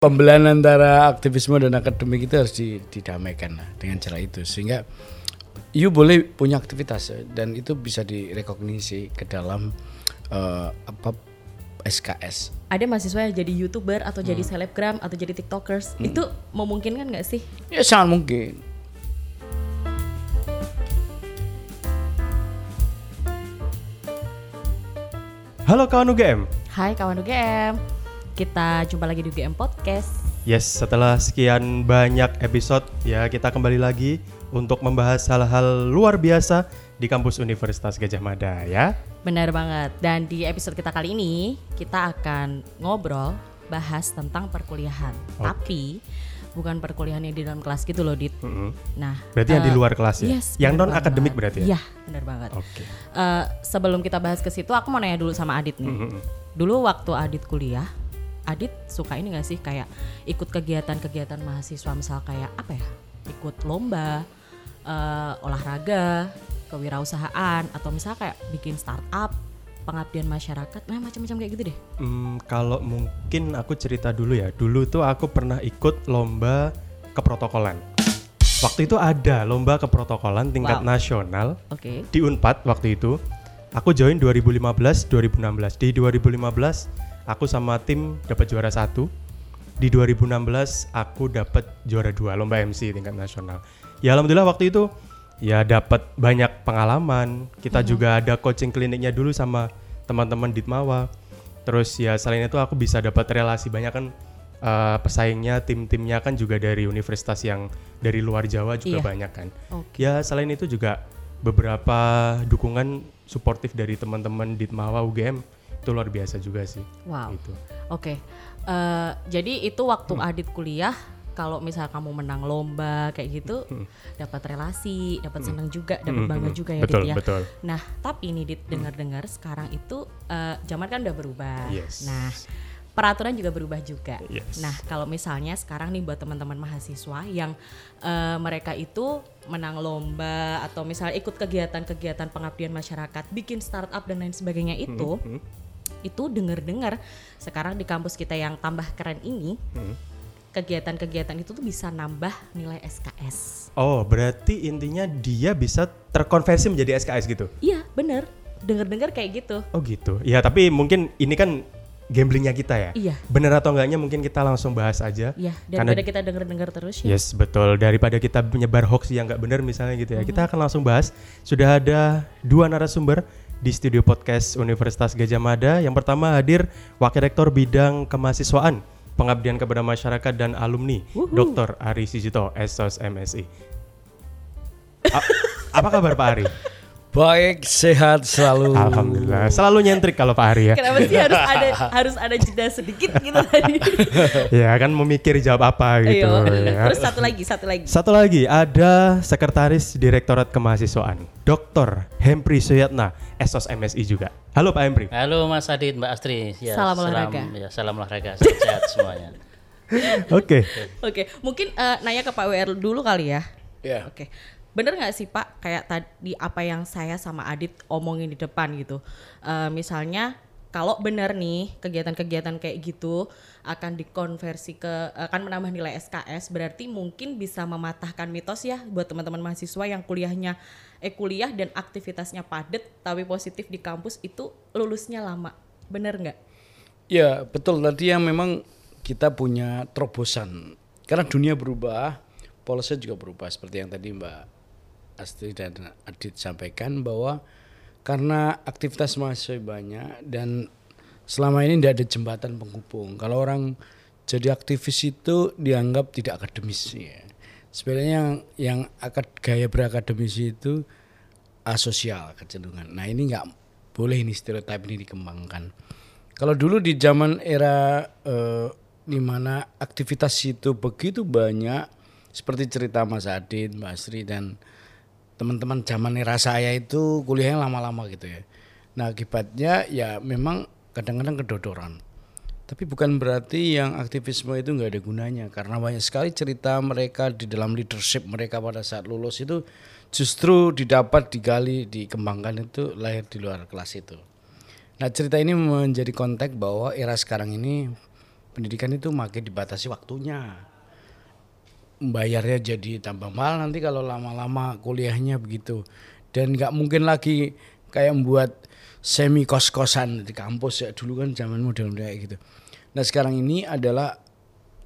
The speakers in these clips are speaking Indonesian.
pembelahan antara aktivisme dan akademik itu harus didamaikan dengan cara itu sehingga you boleh punya aktivitas dan itu bisa direkognisi ke dalam uh, apa SKS. Ada mahasiswa yang jadi youtuber atau hmm. jadi selebgram atau jadi tiktokers hmm. itu memungkinkan nggak sih? Ya sangat mungkin. Halo kawan UGM. Hai kawan UGM. Kita jumpa lagi di UGM Podcast. Yes, setelah sekian banyak episode ya kita kembali lagi untuk membahas hal-hal luar biasa di kampus Universitas Gajah Mada ya. Benar banget. Dan di episode kita kali ini kita akan ngobrol bahas tentang perkuliahan. Okay. Tapi bukan perkuliahan yang di dalam kelas gitu loh, Dit. Mm -hmm. Nah, berarti uh, yang di eh, luar kelas ya? Yes, yang non akademik berarti ya? Iya, benar banget. Oke. Okay. Uh, sebelum kita bahas ke situ, aku mau nanya dulu sama Adit nih. Mm -hmm. Dulu waktu Adit kuliah, Adit suka ini gak sih kayak ikut kegiatan-kegiatan mahasiswa misal kayak apa ya ikut lomba uh, olahraga kewirausahaan atau misal kayak bikin startup pengabdian masyarakat nah macam-macam kayak gitu deh. Hmm, kalau mungkin aku cerita dulu ya. Dulu tuh aku pernah ikut lomba keprotokolan. Waktu itu ada lomba keprotokolan tingkat wow. nasional okay. di Unpad waktu itu. Aku join 2015 2016 di 2015 aku sama tim dapat juara satu. Di 2016 aku dapat juara dua lomba MC tingkat nasional. Ya alhamdulillah waktu itu ya dapat banyak pengalaman. Kita mm -hmm. juga ada coaching kliniknya dulu sama teman-teman Ditmawa. Terus ya selain itu aku bisa dapat relasi banyak kan. Uh, pesaingnya tim-timnya kan juga dari universitas yang dari luar Jawa juga iya. banyak kan. Okay. ya selain itu juga beberapa dukungan suportif dari teman-teman Ditmawa UGM itu luar biasa juga sih. Wow. Gitu. Oke. Okay. Uh, eh, jadi itu waktu hmm. Adit kuliah kalau misal kamu menang lomba kayak gitu hmm. dapat relasi, dapat hmm. senang juga, dapat hmm. bangga juga ya betul, Dit ya. Betul. Nah, tapi ini Dit dengar-dengar sekarang itu uh, zaman kan udah berubah. Yes. Nah, peraturan juga berubah juga. Yes. Nah, kalau misalnya sekarang nih buat teman-teman mahasiswa yang uh, mereka itu menang lomba atau misalnya ikut kegiatan-kegiatan pengabdian masyarakat, bikin startup dan lain sebagainya itu, hmm. Hmm itu dengar-dengar sekarang di kampus kita yang tambah keren ini hmm. kegiatan-kegiatan itu tuh bisa nambah nilai SKS. Oh, berarti intinya dia bisa terkonversi menjadi SKS gitu? Iya, bener. Dengar-dengar kayak gitu. Oh gitu. Ya tapi mungkin ini kan gamblingnya kita ya. Iya. Bener atau enggaknya mungkin kita langsung bahas aja. Iya. Daripada Karena, kita denger-dengar terus ya. Yes betul. Daripada kita menyebar hoax yang nggak benar misalnya gitu ya. Mm -hmm. Kita akan langsung bahas. Sudah ada dua narasumber di studio podcast Universitas Gajah Mada. Yang pertama hadir Wakil Rektor Bidang Kemahasiswaan, Pengabdian kepada Masyarakat dan Alumni, Dr. Ari Sijito, SOS MSI. A apa kabar Pak Ari? Baik, sehat selalu. Alhamdulillah. Selalu nyentrik kalau Pak Ari ya. Kenapa sih harus ada harus ada jeda sedikit gitu tadi? ya kan memikir jawab apa gitu. Ya. Terus satu lagi, satu lagi. Satu lagi ada Sekretaris Direktorat Kemahasiswaan, Dr. Hempri Suyatna, Esos MSI juga. Halo Pak Hempri. Halo Mas Adit, Mbak Astri. Ya, salam olahraga. ya, salam olahraga. Sehat semuanya. Oke. Oke, mungkin uh, nanya ke Pak WR dulu kali ya. Iya. Yeah. Oke. Okay bener nggak sih Pak? Kayak tadi apa yang saya sama Adit omongin di depan gitu. Uh, misalnya kalau benar nih kegiatan-kegiatan kayak gitu akan dikonversi ke akan menambah nilai SKS berarti mungkin bisa mematahkan mitos ya buat teman-teman mahasiswa yang kuliahnya eh kuliah dan aktivitasnya padat tapi positif di kampus itu lulusnya lama. Bener nggak? Ya betul. Tadi yang memang kita punya terobosan. Karena dunia berubah polisi juga berubah seperti yang tadi Mbak Astri dan Adit sampaikan bahwa karena aktivitas mahasiswa banyak dan selama ini tidak ada jembatan penghubung. Kalau orang jadi aktivis itu dianggap tidak akademis ya. Sebenarnya yang yang akad gaya berakademisi itu asosial kecenderungan. Nah ini nggak boleh ini stereotip ini dikembangkan. Kalau dulu di zaman era eh, di mana aktivitas itu begitu banyak seperti cerita Mas Adit, Mbak Sri dan teman-teman zaman era saya itu kuliahnya lama-lama gitu ya. Nah akibatnya ya memang kadang-kadang kedodoran. Tapi bukan berarti yang aktivisme itu nggak ada gunanya karena banyak sekali cerita mereka di dalam leadership mereka pada saat lulus itu justru didapat digali dikembangkan itu lahir di luar kelas itu. Nah cerita ini menjadi konteks bahwa era sekarang ini pendidikan itu makin dibatasi waktunya bayarnya jadi tambah mahal nanti kalau lama-lama kuliahnya begitu. Dan nggak mungkin lagi kayak membuat semi kos-kosan di kampus ya. Dulu kan zaman model kayak gitu. Nah sekarang ini adalah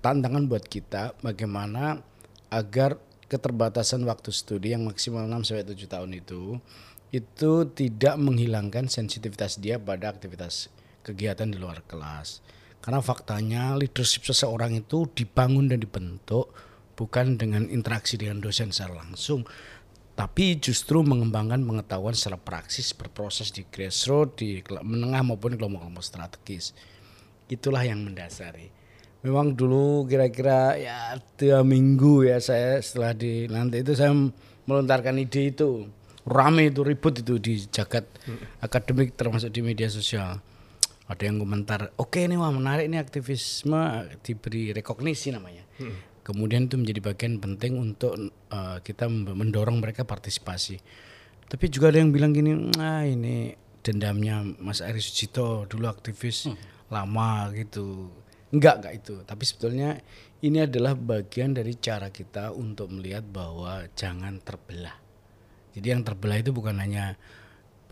tantangan buat kita bagaimana agar keterbatasan waktu studi yang maksimal 6 sampai 7 tahun itu itu tidak menghilangkan sensitivitas dia pada aktivitas kegiatan di luar kelas. Karena faktanya leadership seseorang itu dibangun dan dibentuk bukan dengan interaksi dengan dosen secara langsung, tapi justru mengembangkan pengetahuan secara praksis berproses di grassroots, di menengah maupun kelompok-kelompok strategis. Itulah yang mendasari. Memang dulu kira-kira ya dua minggu ya saya setelah di nanti itu saya melontarkan ide itu rame itu ribut itu di jagat akademik termasuk di media sosial ada yang komentar oke ini wah menarik ini aktivisme diberi rekognisi namanya kemudian itu menjadi bagian penting untuk uh, kita mendorong mereka partisipasi. Tapi juga ada yang bilang gini nah ini dendamnya Mas Ari Sucito dulu aktivis lama gitu. Enggak enggak itu. Tapi sebetulnya ini adalah bagian dari cara kita untuk melihat bahwa jangan terbelah. Jadi yang terbelah itu bukan hanya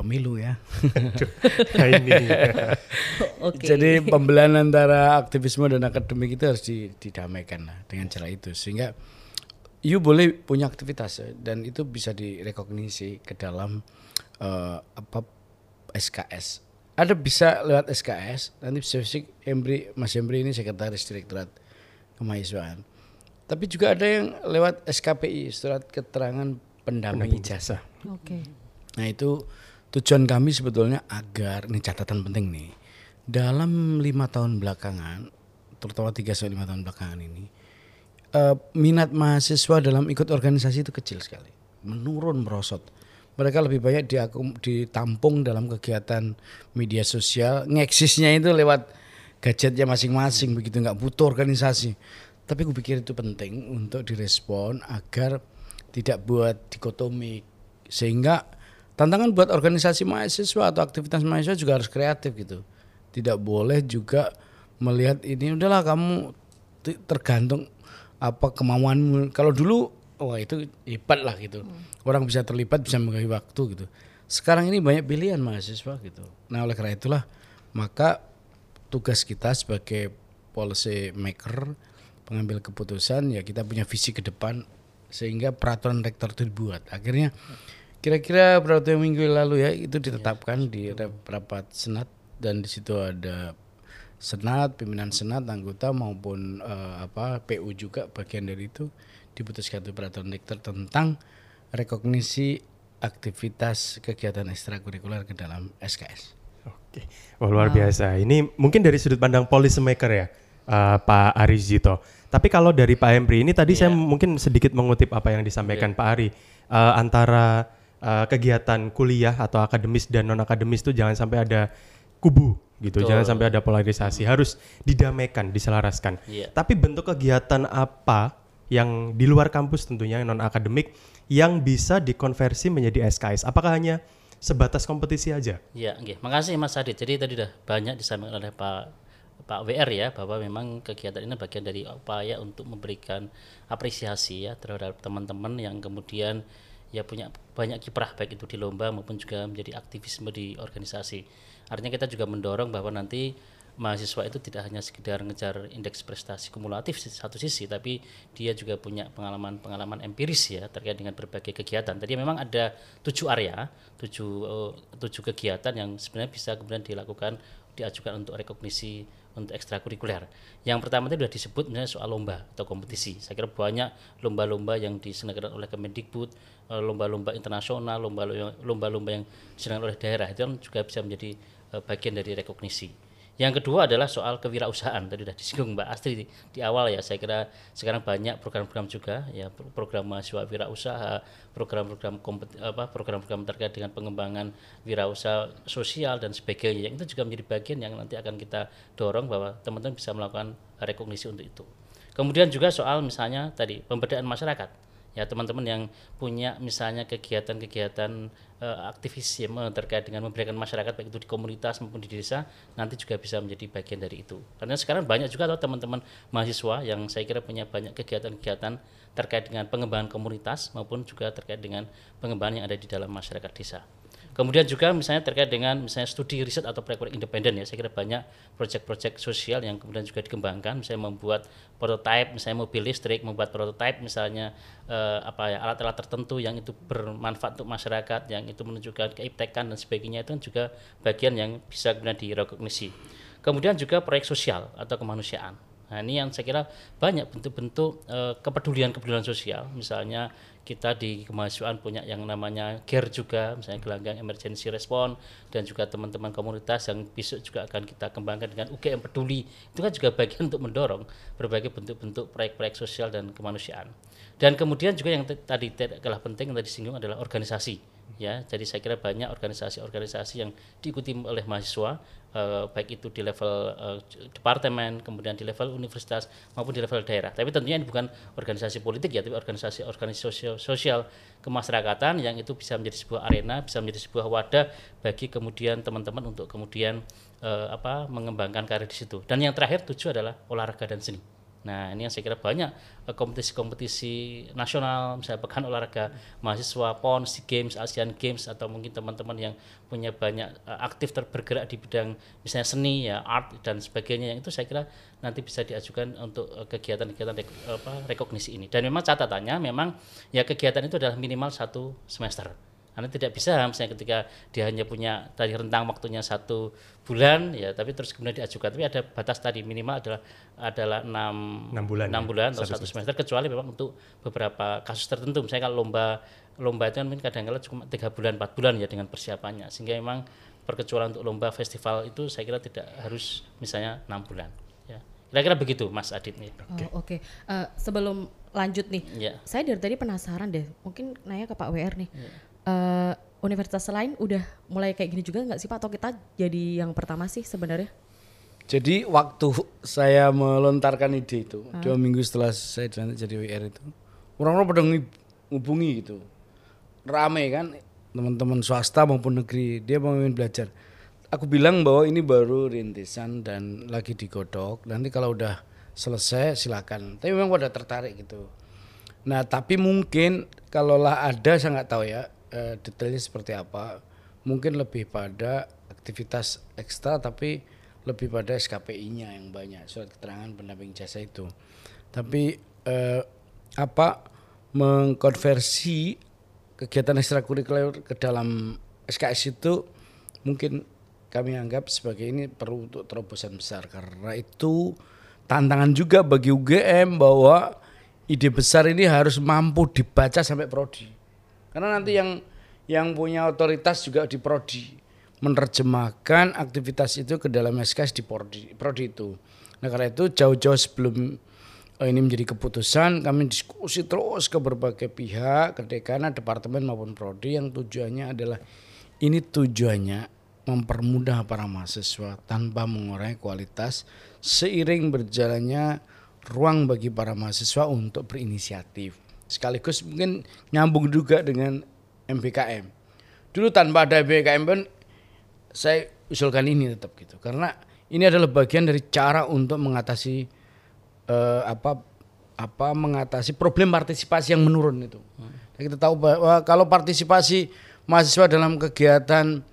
pemilu ya Nah, ini Oke. jadi pembelahan antara aktivisme dan akademik itu harus di- didamaikan lah dengan cara itu sehingga you boleh punya aktivitas ya, dan itu bisa direkognisi ke dalam eh, apa SKS. Ada bisa lewat SKS nanti spesifik Embri Mas Embri ini sekretaris direktorat kemahasiswaan. Tapi juga ada yang lewat SKPI surat keterangan pendamping ijazah. Oke. Nah itu tujuan kami sebetulnya agar ini catatan penting nih dalam lima tahun belakangan, terutama tiga sampai lima tahun belakangan ini, eh, minat mahasiswa dalam ikut organisasi itu kecil sekali, menurun merosot. Mereka lebih banyak diakum, ditampung dalam kegiatan media sosial, ngeksisnya itu lewat gadgetnya masing-masing, begitu nggak butuh organisasi. Tapi gue pikir itu penting untuk direspon agar tidak buat dikotomi sehingga tantangan buat organisasi mahasiswa atau aktivitas mahasiswa juga harus kreatif gitu. Tidak boleh juga melihat ini udahlah kamu tergantung apa kemauanmu. Kalau dulu wah itu hebat lah gitu. Orang bisa terlibat bisa membagi waktu gitu. Sekarang ini banyak pilihan mahasiswa gitu. Nah oleh karena itulah maka tugas kita sebagai policy maker pengambil keputusan ya kita punya visi ke depan sehingga peraturan rektor itu dibuat. Akhirnya kira-kira beberapa minggu lalu ya itu ditetapkan di rap- rapat senat dan di situ ada senat pimpinan senat anggota maupun eh, apa PU juga bagian dari itu diputuskan itu peraturan rektor tentang rekognisi aktivitas kegiatan ekstrakurikuler ke dalam SKS. Oke, wah luar biasa. Ini mungkin dari sudut pandang policy maker ya, eh, Pak Ari Zito. Tapi kalau dari Pak Embri ini tadi saya mungkin sedikit mengutip apa yang disampaikan Pak Ari Eh, antara eh, kegiatan kuliah atau akademis dan non akademis itu jangan sampai ada kubu gitu, jangan sampai ada polarisasi. Harus didamaikan, diselaraskan. Iya. Tapi bentuk kegiatan apa yang di luar kampus tentunya non akademik yang bisa dikonversi menjadi SKS? Apakah hanya sebatas kompetisi aja? Ya, oke. Makasih Mas Adit. Jadi tadi udah banyak disampaikan oleh Pak Pak WR ya bahwa memang kegiatan ini bagian dari upaya untuk memberikan apresiasi ya terhadap teman-teman yang kemudian ya punya banyak kiprah baik itu di lomba maupun juga menjadi aktivisme di organisasi. Artinya kita juga mendorong bahwa nanti mahasiswa itu tidak hanya sekedar ngejar indeks prestasi kumulatif satu sisi tapi dia juga punya pengalaman-pengalaman empiris ya terkait dengan berbagai kegiatan. Tadi memang ada tujuh area, tujuh eh, tujuh kegiatan yang sebenarnya bisa kemudian dilakukan diajukan untuk rekognisi untuk ekstrakurikuler. Yang pertama tadi sudah disebut misalnya soal lomba atau kompetisi. Saya kira banyak lomba-lomba yang diselenggarakan oleh Kemendikbud, eh, lomba-lomba internasional, lomba-lomba lomba-lomba yang diselenggarakan oleh daerah itu kan juga bisa menjadi eh, bagian dari rekognisi. Yang kedua adalah soal kewirausahaan. Tadi sudah disinggung Mbak Astri di, di awal ya. Saya kira sekarang banyak program-program juga ya pro- program mahasiswa wirausaha, program-program apa program-program terkait dengan pengembangan wirausaha sosial dan sebagainya. Itu juga menjadi bagian yang nanti akan kita dorong bahwa teman-teman bisa melakukan rekognisi untuk itu. Kemudian juga soal misalnya tadi pemberdayaan masyarakat ya teman-teman yang punya misalnya kegiatan-kegiatan eh, aktivisme terkait dengan memberikan masyarakat baik itu di komunitas maupun di desa nanti juga bisa menjadi bagian dari itu karena sekarang banyak juga loh teman-teman mahasiswa yang saya kira punya banyak kegiatan-kegiatan terkait dengan pengembangan komunitas maupun juga terkait dengan pengembangan yang ada di dalam masyarakat desa. Kemudian juga misalnya terkait dengan misalnya studi riset atau proyek independen ya, saya kira banyak proyek-proyek sosial yang kemudian juga dikembangkan, misalnya membuat prototipe, misalnya mobil listrik, membuat prototipe misalnya eh, apa ya alat-alat tertentu yang itu bermanfaat untuk masyarakat, yang itu menunjukkan keiptekan dan sebagainya itu kan juga bagian yang bisa kemudian direkognisi. Kemudian juga proyek sosial atau kemanusiaan. Nah ini yang saya kira banyak bentuk-bentuk eh, kepedulian-kepedulian sosial, misalnya kita di kemahasiswaan punya yang namanya GER juga, misalnya gelanggang emergency response dan juga teman-teman komunitas yang besok juga akan kita kembangkan dengan UGM peduli. Itu kan juga bagian untuk mendorong berbagai bentuk-bentuk proyek-proyek sosial dan kemanusiaan. Dan kemudian juga yang tadi tidak kalah penting yang tadi disinggung adalah organisasi ya jadi saya kira banyak organisasi-organisasi yang diikuti oleh mahasiswa eh, baik itu di level eh, departemen kemudian di level universitas maupun di level daerah. Tapi tentunya ini bukan organisasi politik ya tapi organisasi organisasi sosial, sosial kemasyarakatan yang itu bisa menjadi sebuah arena bisa menjadi sebuah wadah bagi kemudian teman-teman untuk kemudian eh, apa mengembangkan karir di situ. Dan yang terakhir tujuh adalah olahraga dan seni Nah ini yang saya kira banyak eh, kompetisi-kompetisi nasional, misalnya pekan olahraga mahasiswa, PON, SEA Games, Asian Games, atau mungkin teman-teman yang punya banyak uh, aktif bergerak di bidang misalnya seni, ya art dan sebagainya, yang itu saya kira nanti bisa diajukan untuk uh, kegiatan-kegiatan rek, rekognisi ini. Dan memang catatannya memang ya kegiatan itu adalah minimal satu semester karena tidak bisa misalnya ketika dia hanya punya tadi rentang waktunya satu bulan ya tapi terus kemudian diajukan. Tapi ada batas tadi minimal adalah adalah enam enam bulan enam ya, bulan atau satu satu semester. kecuali memang untuk beberapa kasus tertentu. Misalnya kalau lomba lomba itu kan mungkin kadang-kadang cuma tiga bulan empat bulan ya dengan persiapannya. Sehingga memang perkecualian untuk lomba festival itu saya kira tidak harus misalnya enam bulan ya. Kira-kira begitu Mas Adit nih. Oh, Oke, Eh, sebelum lanjut nih, Ya. saya dari tadi penasaran deh. Mungkin nanya ke Pak WR nih. Eh, universitas lain udah mulai kayak gini juga nggak sih Pak? Atau kita jadi yang pertama sih sebenarnya? Jadi waktu saya melontarkan ide itu dua minggu setelah saya dilantik jadi WR itu orang-orang pada ngubungi gitu, rame kan teman-teman swasta maupun negeri dia mau ingin belajar. Aku bilang bahwa ini baru rintisan dan lagi digodok. Nanti kalau udah selesai silakan. Tapi memang pada tertarik gitu. Nah tapi mungkin kalaulah ada saya nggak tahu ya eh, detailnya seperti apa. Mungkin lebih pada aktivitas ekstra tapi lebih pada SKPI-nya yang banyak surat keterangan pendamping jasa itu. Tapi eh, apa mengkonversi kegiatan ekstrakurikuler ke dalam SKS itu mungkin kami anggap sebagai ini perlu untuk terobosan besar karena itu tantangan juga bagi UGM bahwa ide besar ini harus mampu dibaca sampai prodi. Karena nanti yang yang punya otoritas juga di prodi menerjemahkan aktivitas itu ke dalam SKS di prodi, prodi itu. Nah karena itu jauh-jauh sebelum eh, ini menjadi keputusan kami diskusi terus ke berbagai pihak, ke dekanan, departemen maupun prodi yang tujuannya adalah ini tujuannya mempermudah para mahasiswa tanpa mengurangi kualitas seiring berjalannya ruang bagi para mahasiswa untuk berinisiatif. Sekaligus mungkin nyambung juga dengan MBKM. Dulu tanpa ada MBKM pun saya usulkan ini tetap gitu karena ini adalah bagian dari cara untuk mengatasi eh, apa apa mengatasi problem partisipasi yang menurun itu. Dan kita tahu bahwa kalau partisipasi mahasiswa dalam kegiatan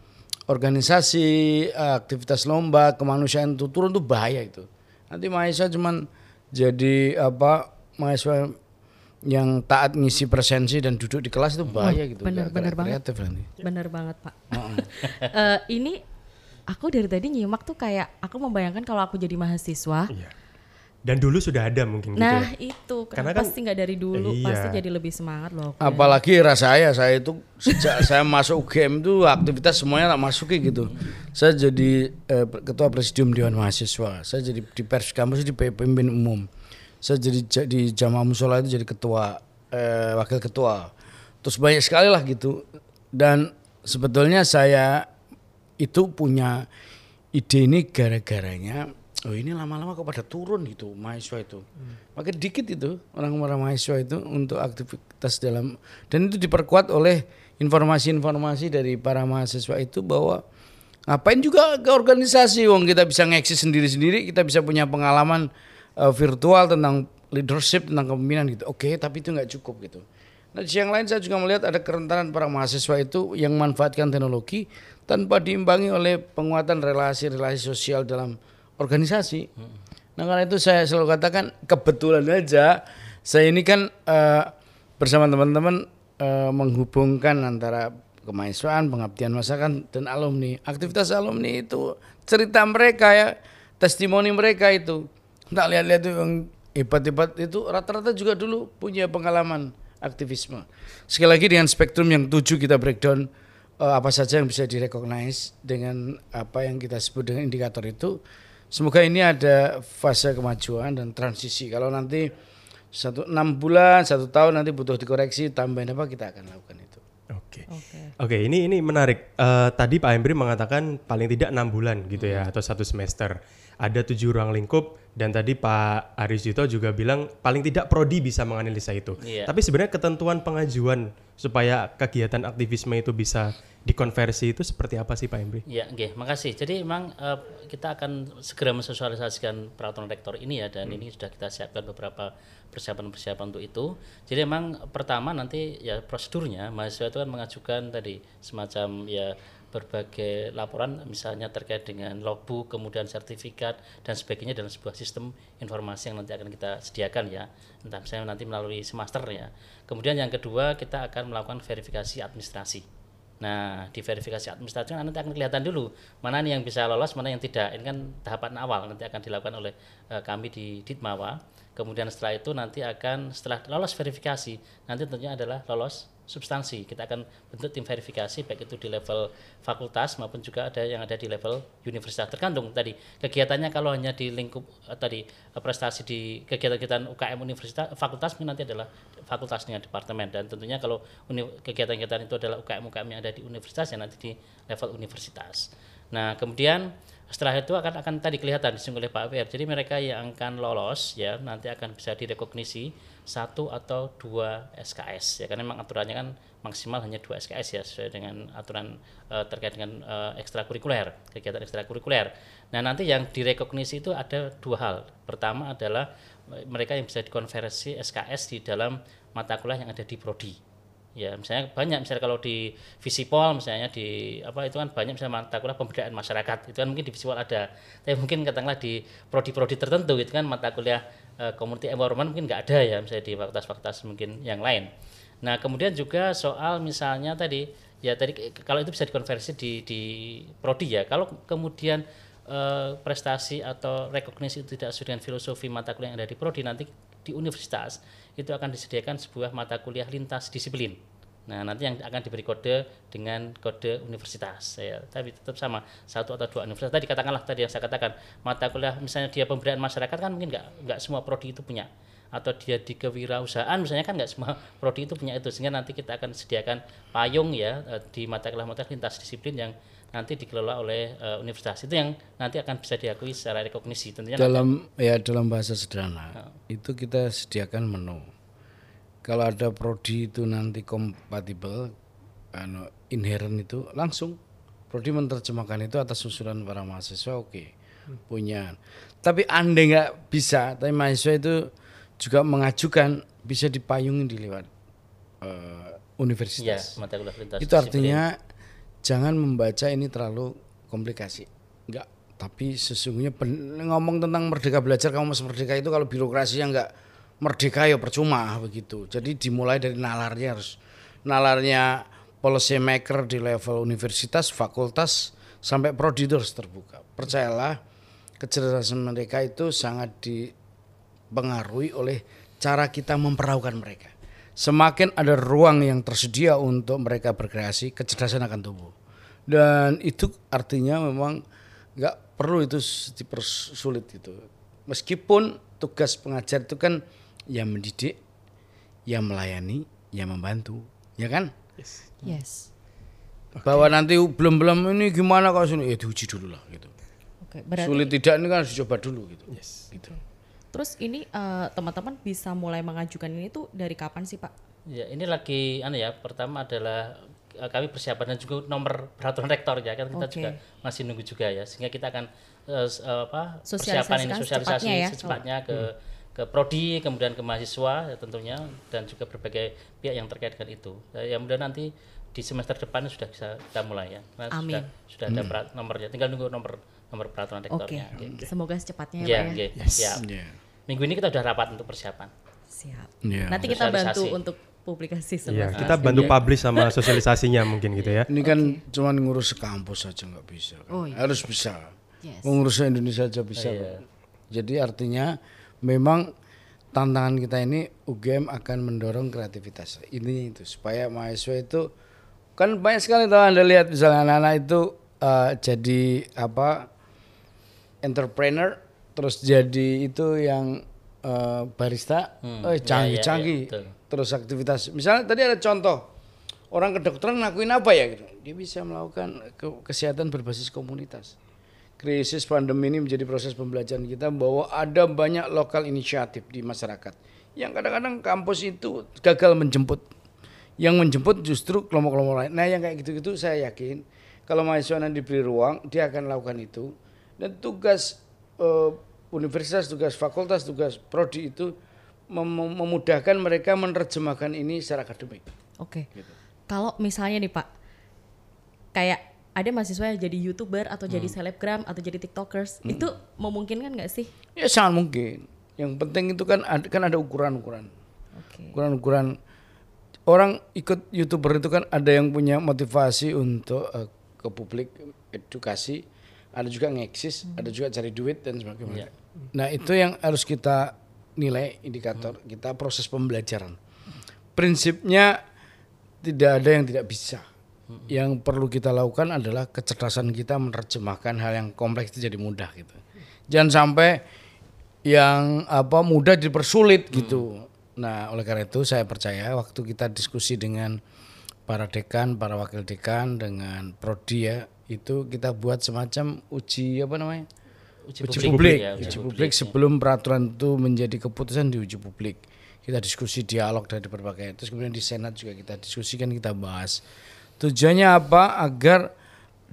organisasi, eh, aktivitas lomba, kemanusiaan itu turun tuh bahaya itu. Nanti mahasiswa cuman jadi apa mahasiswa yang taat ngisi presensi dan duduk di kelas itu bahaya gitu. bener- Nggak bener banget. kreatif nanti. Bener banget Pak. Eh, ini aku dari tadi nyimak tuh kayak aku membayangkan kalau aku jadi mahasiswa. Iya. Dan dulu sudah ada mungkin gitu Nah ya. itu Karena kan- sih nggak dari dulu? Iya. Pasti jadi lebih semangat loh. aku ya. Apalagi era saya, saya itu sejak saya masuk UGM itu aktivitas semuanya tak masuki gitu. Saya jadi eh, ketua presidium dewan mahasiswa. Saya jadi di pers kampus di pemimpin umum. Saya jadi ja- di jamaah musola itu jadi ketua eh, wakil ketua. Terus banyak sekali lah gitu. Dan sebetulnya saya itu punya ide ini gara-garanya oh ini lama-lama kok pada turun gitu mahasiswa itu makin dikit itu orang-orang mahasiswa itu untuk aktivitas dalam dan itu diperkuat oleh informasi-informasi dari para mahasiswa itu bahwa ngapain juga ke organisasi wong kita bisa ngeksis sendiri-sendiri kita bisa punya pengalaman eh, virtual tentang leadership tentang kepemimpinan gitu oke tapi itu nggak cukup gitu nah di yang lain saya juga melihat ada kerentanan para mahasiswa itu yang manfaatkan teknologi tanpa diimbangi oleh penguatan relasi-relasi sosial dalam organisasi nah karena itu saya selalu katakan kebetulan aja saya ini kan eh, bersama teman-teman eh, menghubungkan antara kemahasiswaan, pengabdian masyarakat dan alumni. Aktivitas alumni itu cerita mereka ya, testimoni mereka itu. Tak lihat-lihat itu yang hebat-hebat itu rata-rata juga dulu punya pengalaman aktivisme. Sekali lagi dengan spektrum yang tujuh kita breakdown eh, apa saja yang bisa direcognize dengan apa yang kita sebut dengan indikator itu. Semoga ini ada fase kemajuan dan transisi. Kalau nanti satu enam bulan, satu tahun nanti butuh dikoreksi, tambahin apa kita akan lakukan itu. Oke. Oke, ini ini menarik. Eh, tadi Pak Embri mengatakan paling tidak enam bulan gitu ya atau satu semester. Ada tujuh ruang lingkup dan tadi Pak Aris Yuto juga bilang paling tidak prodi bisa menganalisa itu. Iya. Tapi sebenarnya ketentuan pengajuan supaya kegiatan aktivisme itu bisa dikonversi itu seperti apa sih Pak Embri? Ya, oke, makasih. Jadi memang eh, kita akan segera mensosialisasikan peraturan rektor ini ya, dan ini sudah kita siapkan beberapa persiapan-persiapan untuk itu. Jadi memang pertama nanti ya prosedurnya mahasiswa itu kan mengajukan tadi semacam ya berbagai laporan misalnya terkait dengan logbook, kemudian sertifikat dan sebagainya dalam sebuah sistem informasi yang nanti akan kita sediakan ya. Entah misalnya nanti melalui semester ya. Kemudian yang kedua kita akan melakukan verifikasi administrasi. Nah, di verifikasi administrasi kan nanti akan kelihatan dulu mana nih yang bisa lolos, mana yang tidak. Ini kan tahapan awal nanti akan dilakukan oleh eh, kami di Ditmawa. Kemudian setelah itu nanti akan setelah lolos verifikasi, nanti tentunya adalah lolos substansi. Kita akan bentuk tim verifikasi baik itu di level fakultas maupun juga ada yang ada di level universitas. Tergantung tadi kegiatannya kalau hanya di lingkup eh, tadi eh, prestasi di kegiatan-kegiatan UKM universitas fakultas nanti adalah fakultas dengan departemen dan tentunya kalau kegiatan-kegiatan itu adalah UKM-UKM yang ada di universitas ya nanti di level universitas. Nah, kemudian setelah itu akan akan tadi kelihatan disinggung oleh Pak WR. Jadi mereka yang akan lolos ya nanti akan bisa direkognisi satu atau dua SKS ya karena memang aturannya kan maksimal hanya dua SKS ya sesuai dengan aturan eh, terkait dengan eh, ekstrakurikuler kegiatan ekstrakurikuler. Nah nanti yang direkognisi itu ada dua hal. Pertama adalah eh, mereka yang bisa dikonversi SKS di dalam mata kuliah yang ada di prodi ya misalnya banyak misalnya kalau di Visipol misalnya di apa itu kan banyak misalnya mata kuliah pemberdayaan masyarakat. Itu kan mungkin di Visipol ada. Tapi mungkin katakanlah di prodi-prodi tertentu itu kan mata kuliah eh, community environment mungkin nggak ada ya misalnya di fakultas-fakultas mungkin yang lain. Nah kemudian juga soal misalnya tadi ya tadi kalau itu bisa dikonversi di di prodi ya. Kalau kemudian eh, prestasi atau rekognisi itu tidak sesuai dengan filosofi mata kuliah yang ada di prodi nanti di universitas itu akan disediakan sebuah mata kuliah lintas disiplin. Nah, nanti yang akan diberi kode dengan kode universitas. Ya, tapi tetap sama satu atau dua universitas. Tadi katakanlah tadi yang saya katakan mata kuliah misalnya dia pemberdayaan masyarakat kan mungkin nggak nggak semua prodi itu punya atau dia di kewirausahaan misalnya kan nggak semua prodi itu punya itu sehingga nanti kita akan sediakan payung ya eh, di mata kuliah mata kuliah lintas disiplin yang nanti dikelola oleh eh, universitas. Itu yang nanti akan bisa diakui secara rekognisi tentunya nanti- dalam ya dalam bahasa sederhana itu kita sediakan menu. Kalau ada prodi itu nanti kompatibel anu inherent itu langsung. Prodi menerjemahkan itu atas usulan para mahasiswa oke punya. Tapi andai nggak bisa tapi mahasiswa itu juga mengajukan bisa dipayungin di lewat eh, ya universitas mata kuliah lintas. Itu artinya jangan membaca ini terlalu komplikasi. Enggak, tapi sesungguhnya ngomong tentang merdeka belajar kamu masih merdeka itu kalau birokrasinya enggak merdeka ya percuma begitu. Jadi dimulai dari nalarnya harus nalarnya policy maker di level universitas, fakultas sampai prodi harus terbuka. Percayalah kecerdasan mereka itu sangat dipengaruhi oleh cara kita memperlakukan mereka. Semakin ada ruang yang tersedia untuk mereka berkreasi, kecerdasan akan tumbuh. Dan itu artinya memang nggak perlu itu dipersulit itu. Meskipun tugas pengajar itu kan ya mendidik, ya melayani, ya membantu, ya kan? Yes. Bahwa nanti belum belum ini gimana kalau sini, ya diuji dulu lah gitu. Oke, berarti Sulit tidak ini kan harus dicoba dulu gitu. Yes. Gitu. Terus ini eh, teman-teman bisa mulai mengajukan ini tuh dari kapan sih Pak? Ya, ini lagi anu ya, pertama adalah eh, kami persiapan dan juga nomor peraturan rektor ya kan kita Oke. juga masih nunggu juga ya sehingga kita akan eh, eh, apa persiapan ini sosialisasi secepatnya ya. secepatnya ke ke prodi kemudian ke mahasiswa ya tentunya dan juga berbagai pihak yang terkait dengan itu. Ya, mudah nanti di semester depan sudah bisa kita mulai ya. Karena Amin. sudah sudah ada perat- nomornya tinggal nunggu nomor nomor peraturan Oke, rektornya. Oke. semoga secepatnya ya Ya, Pak ya. oke. Siap. Iya. Minggu ini kita sudah rapat untuk persiapan. Siap. Iya. Nanti kita bantu untuk publikasi Iya, semua. kita bantu publish sama sosialisasinya mungkin gitu ya. Ini kan cuman ngurus kampus saja nggak bisa. kan. Oh, iya. Harus bisa. Yes. Mengurus Indonesia aja bisa. kok. Jadi artinya memang tantangan kita ini UGM akan mendorong kreativitas. Ini itu supaya mahasiswa itu kan banyak sekali tahu Anda lihat misalnya anak-anak itu eh, jadi apa entrepreneur terus jadi itu yang eh, barista, Hmm, eh canggih-canggih. iya, iya, betul. terus aktivitas. Misalnya tadi ada contoh orang kedokteran ngelakuin apa ya gitu. Dia bisa melakukan ke- kesehatan berbasis komunitas. Krisis pandemi ini menjadi proses pembelajaran kita bahwa ada banyak lokal inisiatif di masyarakat yang kadang-kadang kampus itu gagal menjemput. Yang menjemput justru kelompok-kelompok lain. Nah, yang kayak gitu-gitu saya yakin kalau mahasiswa nanti diberi ruang, dia akan lakukan itu. Dan tugas eh, universitas, tugas fakultas, tugas prodi itu mem- memudahkan mereka menerjemahkan ini secara akademik. Oke. Gitu. Kalau misalnya nih Pak, kayak ada mahasiswa yang jadi youtuber atau jadi Hmm. selebgram atau jadi tiktokers, itu memungkinkan nggak sih? Ya sangat mungkin. Yang penting itu kan ada, kan ada ukuran-ukuran. Oke. Ukuran-ukuran orang ikut youtuber itu kan ada yang punya motivasi untuk eh, ke publik edukasi, ada juga ngeksis, ada juga cari duit dan sebagainya. Nah itu yang harus kita nilai indikator kita proses pembelajaran. Prinsipnya tidak ada yang tidak bisa. Yang perlu kita lakukan adalah kecerdasan kita menerjemahkan hal yang kompleks itu jadi mudah gitu. Jangan sampai yang apa mudah dipersulit gitu. Nah, oleh karena itu saya percaya waktu kita diskusi dengan para dekan, para wakil dekan dengan prodi ya, itu kita buat semacam uji apa namanya? Uji uji publik, publik, ya, uji uji publik sebelum peraturan itu menjadi keputusan di uji publik. Kita diskusi dialog dari berbagai, terus kemudian di senat juga kita diskusikan, kita bahas. Tujuannya apa? Agar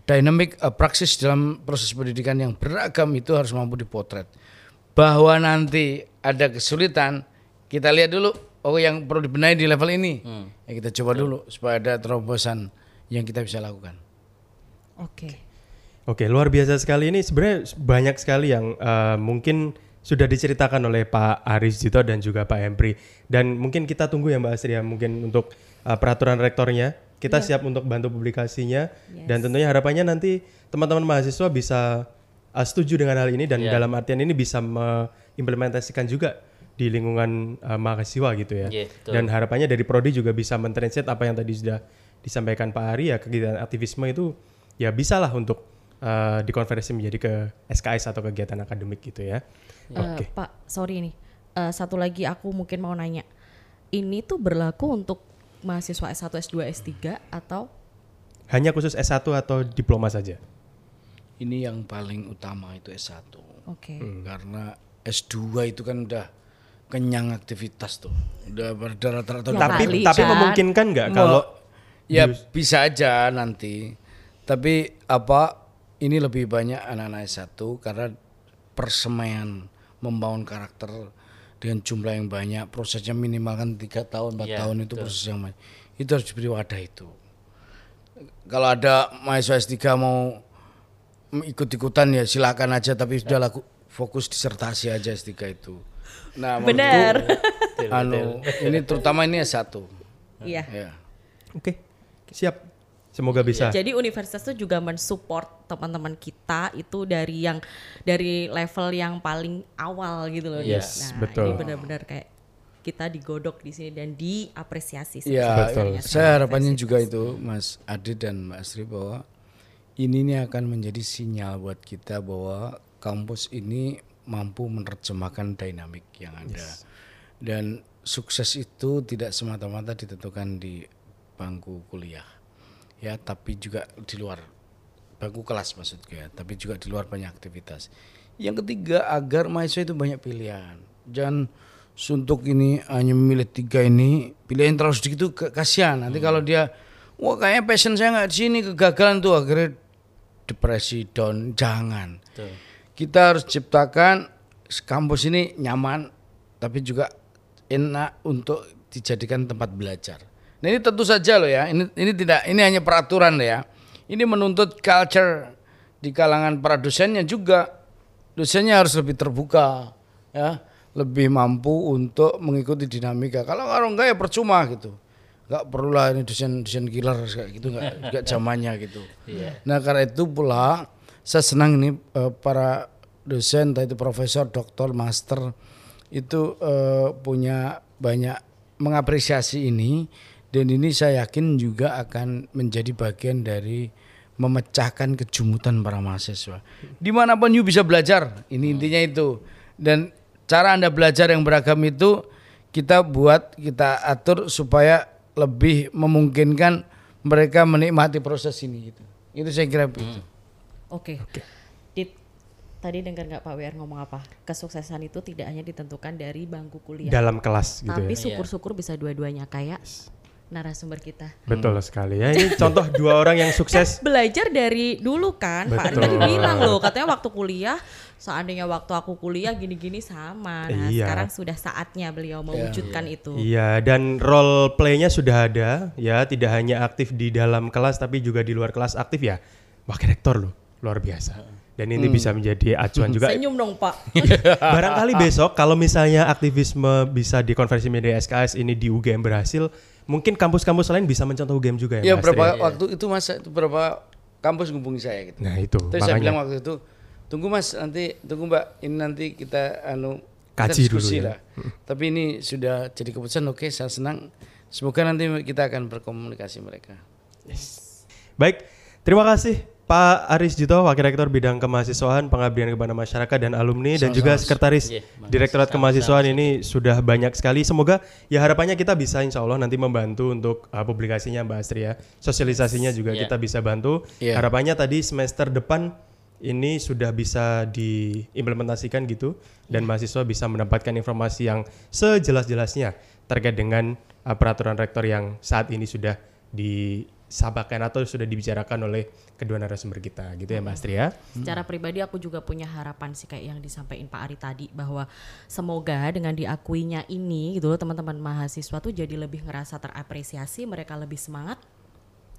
dynamic uh, praksis dalam proses pendidikan yang beragam itu harus mampu dipotret. Bahwa nanti ada kesulitan, kita lihat dulu, oh yang perlu dibenahi di level ini. Ya kita coba dulu supaya ada terobosan yang kita bisa lakukan. Oke. Oke, luar biasa sekali ini sebenarnya banyak sekali yang eh, mungkin sudah diceritakan oleh Pak Aris Jito dan juga Pak Hempri. Dan mungkin kita tunggu ya Mbak Astri ya mungkin untuk eh, peraturan rektornya. Kita siap untuk bantu publikasinya dan tentunya harapannya nanti teman-teman mahasiswa bisa eh, setuju dengan hal ini dan dalam artian ini bisa mengimplementasikan juga di lingkungan eh, mahasiswa gitu ya. Iya, betul. Dan harapannya dari prodi juga bisa mentranslate apa yang tadi sudah disampaikan Pak Ari ya kegiatan aktivisme itu ya bisalah untuk uh, dikonversi menjadi ke SKS atau kegiatan akademik gitu ya. Eh, Pak, sorry nih. Eh, satu lagi aku mungkin mau nanya. Ini tuh berlaku untuk mahasiswa S1, S2, S3 atau Hanya khusus S1 atau diploma saja. Ini yang paling utama itu S1. Oke. Karena S2 itu kan udah kenyang aktivitas tuh. Udah ber- rata-rata Ya, udah tapi kali tapi kan. memungkinkan nggak kalau ya bisa aja nanti. Tapi apa ini lebih banyak anak-anak S1 karena persemaian membangun karakter dengan jumlah yang banyak prosesnya minimal kan tiga tahun empat Iya, tahun itu proses yang banyak. itu harus diberi wadah itu. Kalau ada mahasiswa S3 mau ikut-ikutan ya silakan aja tapi sudah laku fokus disertasi aja S3 itu. Nah Benar. anu ini terutama ini S1 Iya. ya oke siap semoga bisa. Jadi universitas itu juga mensupport teman-teman kita itu dari yang dari level yang paling awal gitu loh. Yes, nah, betul. ini benar-benar kayak kita digodok di sini dan diapresiasi. sih Ya, sebenarnya sama saya harapannya juga itu Mas Adit dan Mbak Sri bahwa ini nih akan menjadi sinyal buat kita bahwa kampus ini mampu menerjemahkan dinamik yang ada. Dan sukses itu tidak semata-mata ditentukan di bangku kuliah. Ya, tapi juga di luar bangku kelas maksudku ya, tapi juga di luar banyak aktivitas. Yang ketiga agar mahasiswa itu banyak pilihan. Jangan suntuk ini hanya memilih tiga ini, pilihan terlalu sedikit itu kasihan. Nanti kalau dia wah kayaknya passion saya nggak di sini kegagalan tuh akhirnya depresi down. Jangan. Betul. Kita harus ciptakan kampus ini nyaman tapi juga enak untuk dijadikan tempat belajar. Nah ini tentu saja loh ya, ini ini tidak ini hanya peraturan loh ya. Ini menuntut culture di kalangan para dosennya juga. Dosennya harus lebih terbuka ya, lebih mampu untuk mengikuti dinamika. Kalau kalau enggak ya percuma gitu. Enggak perlulah ini dosen-dosen killer kayak gitu enggak enggak zamannya gitu. Nah, karena itu pula saya senang ini eh, para dosen entah itu profesor, doktor, master itu eh, punya banyak mengapresiasi ini dan ini saya yakin juga akan menjadi bagian dari memecahkan kejumutan para mahasiswa. Di mana pun you bisa belajar, ini intinya itu. Dan cara anda belajar yang beragam itu kita buat, kita atur supaya lebih memungkinkan mereka menikmati proses ini gitu. Itu saya kira begitu. Oke. Dit, tadi dengar nggak Pak WR ngomong apa? Kesuksesan itu tidak hanya ditentukan dari bangku kuliah. dalam kelas gitu tapi ya. syukur-syukur bisa dua-duanya kayak narasumber kita. Betul sekali ya. Ini contoh dua orang yang sukses. Belajar dari dulu kan, Pak Ari Betul. tadi bilang loh, katanya waktu kuliah, seandainya waktu aku kuliah gini-gini sama. Nah, Iya. sekarang sudah saatnya beliau mewujudkan itu. Iya, dan role play-nya sudah ada ya, tidak hanya aktif di dalam kelas tapi juga di luar kelas aktif ya. Wakil rektor loh, luar biasa. Dan ini bisa menjadi acuan juga. Senyum dong, Pak. Barangkali besok kalau misalnya aktivisme bisa dikonversi menjadi SKS ini di UGM berhasil, mungkin kampus-kampus lain bisa mencontoh UGM juga Ya ya, Mas berapa Tri? waktu itu mas itu berapa kampus ngubungi saya gitu. Nah, itu Terus saya bilang makanya. waktu itu tunggu mas nanti tunggu mbak ini nanti kita anu kita Kaji dulu diskusi ya. lah. Tapi ini sudah jadi keputusan oke saya senang. Semoga nanti kita akan berkomunikasi mereka. Baik, terima kasih Pak Aris Jito, Wakil Rektor Bidang Kemahasiswaan, Pengabdian kepada Masyarakat dan Alumni dan juga Sekretaris Iya, makasih. Direktorat Kemahasiswaan ini sudah banyak sekali. Semoga ya harapannya kita bisa insya Allah nanti membantu untuk uh, publikasinya Mbak Astri ya. Sosialisasinya juga Iya. kita bisa bantu. Iya. Harapannya tadi semester depan ini sudah bisa diimplementasikan gitu dan mahasiswa bisa mendapatkan informasi yang sejelas-jelasnya terkait dengan uh, peraturan rektor yang saat ini sudah disampaikan atau sudah dibicarakan oleh kedua narasumber kita gitu ya Mbak Astri ya. Secara pribadi aku juga punya harapan sih kayak yang disampaikan Pak Ari tadi bahwa semoga dengan diakuinya ini gitu loh teman-teman mahasiswa tuh jadi lebih ngerasa terapresiasi, mereka lebih semangat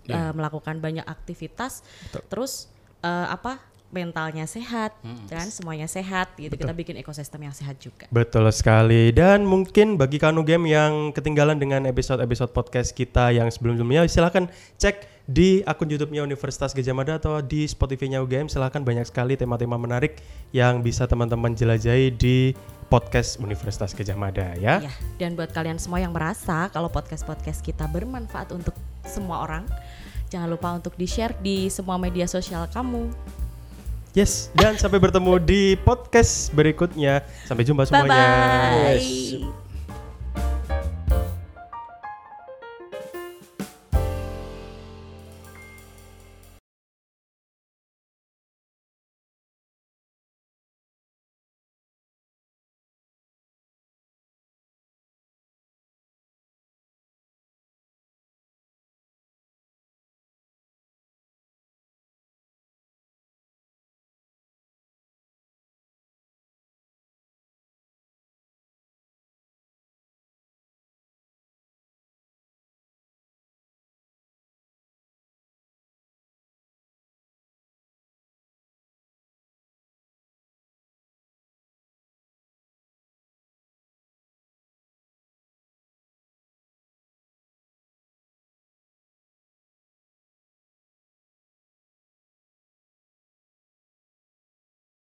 eh, melakukan banyak aktivitas, terus eh, apa mentalnya sehat dan semuanya sehat gitu kita bikin ekosistem yang sehat juga. Betul sekali. Dan mungkin bagi Kanu Game yang ketinggalan dengan episode-episode podcast kita yang sebelum-sebelumnya, silahkan cek di akun YouTube-nya Universitas Gajah Mada atau di Spotify-nya UGM. Silahkan banyak sekali tema-tema menarik yang bisa teman-teman jelajahi di podcast Universitas Gajah Mada ya. Ya, dan buat kalian semua yang merasa kalau podcast-podcast kita bermanfaat untuk semua orang, jangan lupa untuk di-share di semua media sosial kamu. Yes, dan sampai bertemu di podcast berikutnya. Sampai jumpa semuanya. Bye bye. Yes.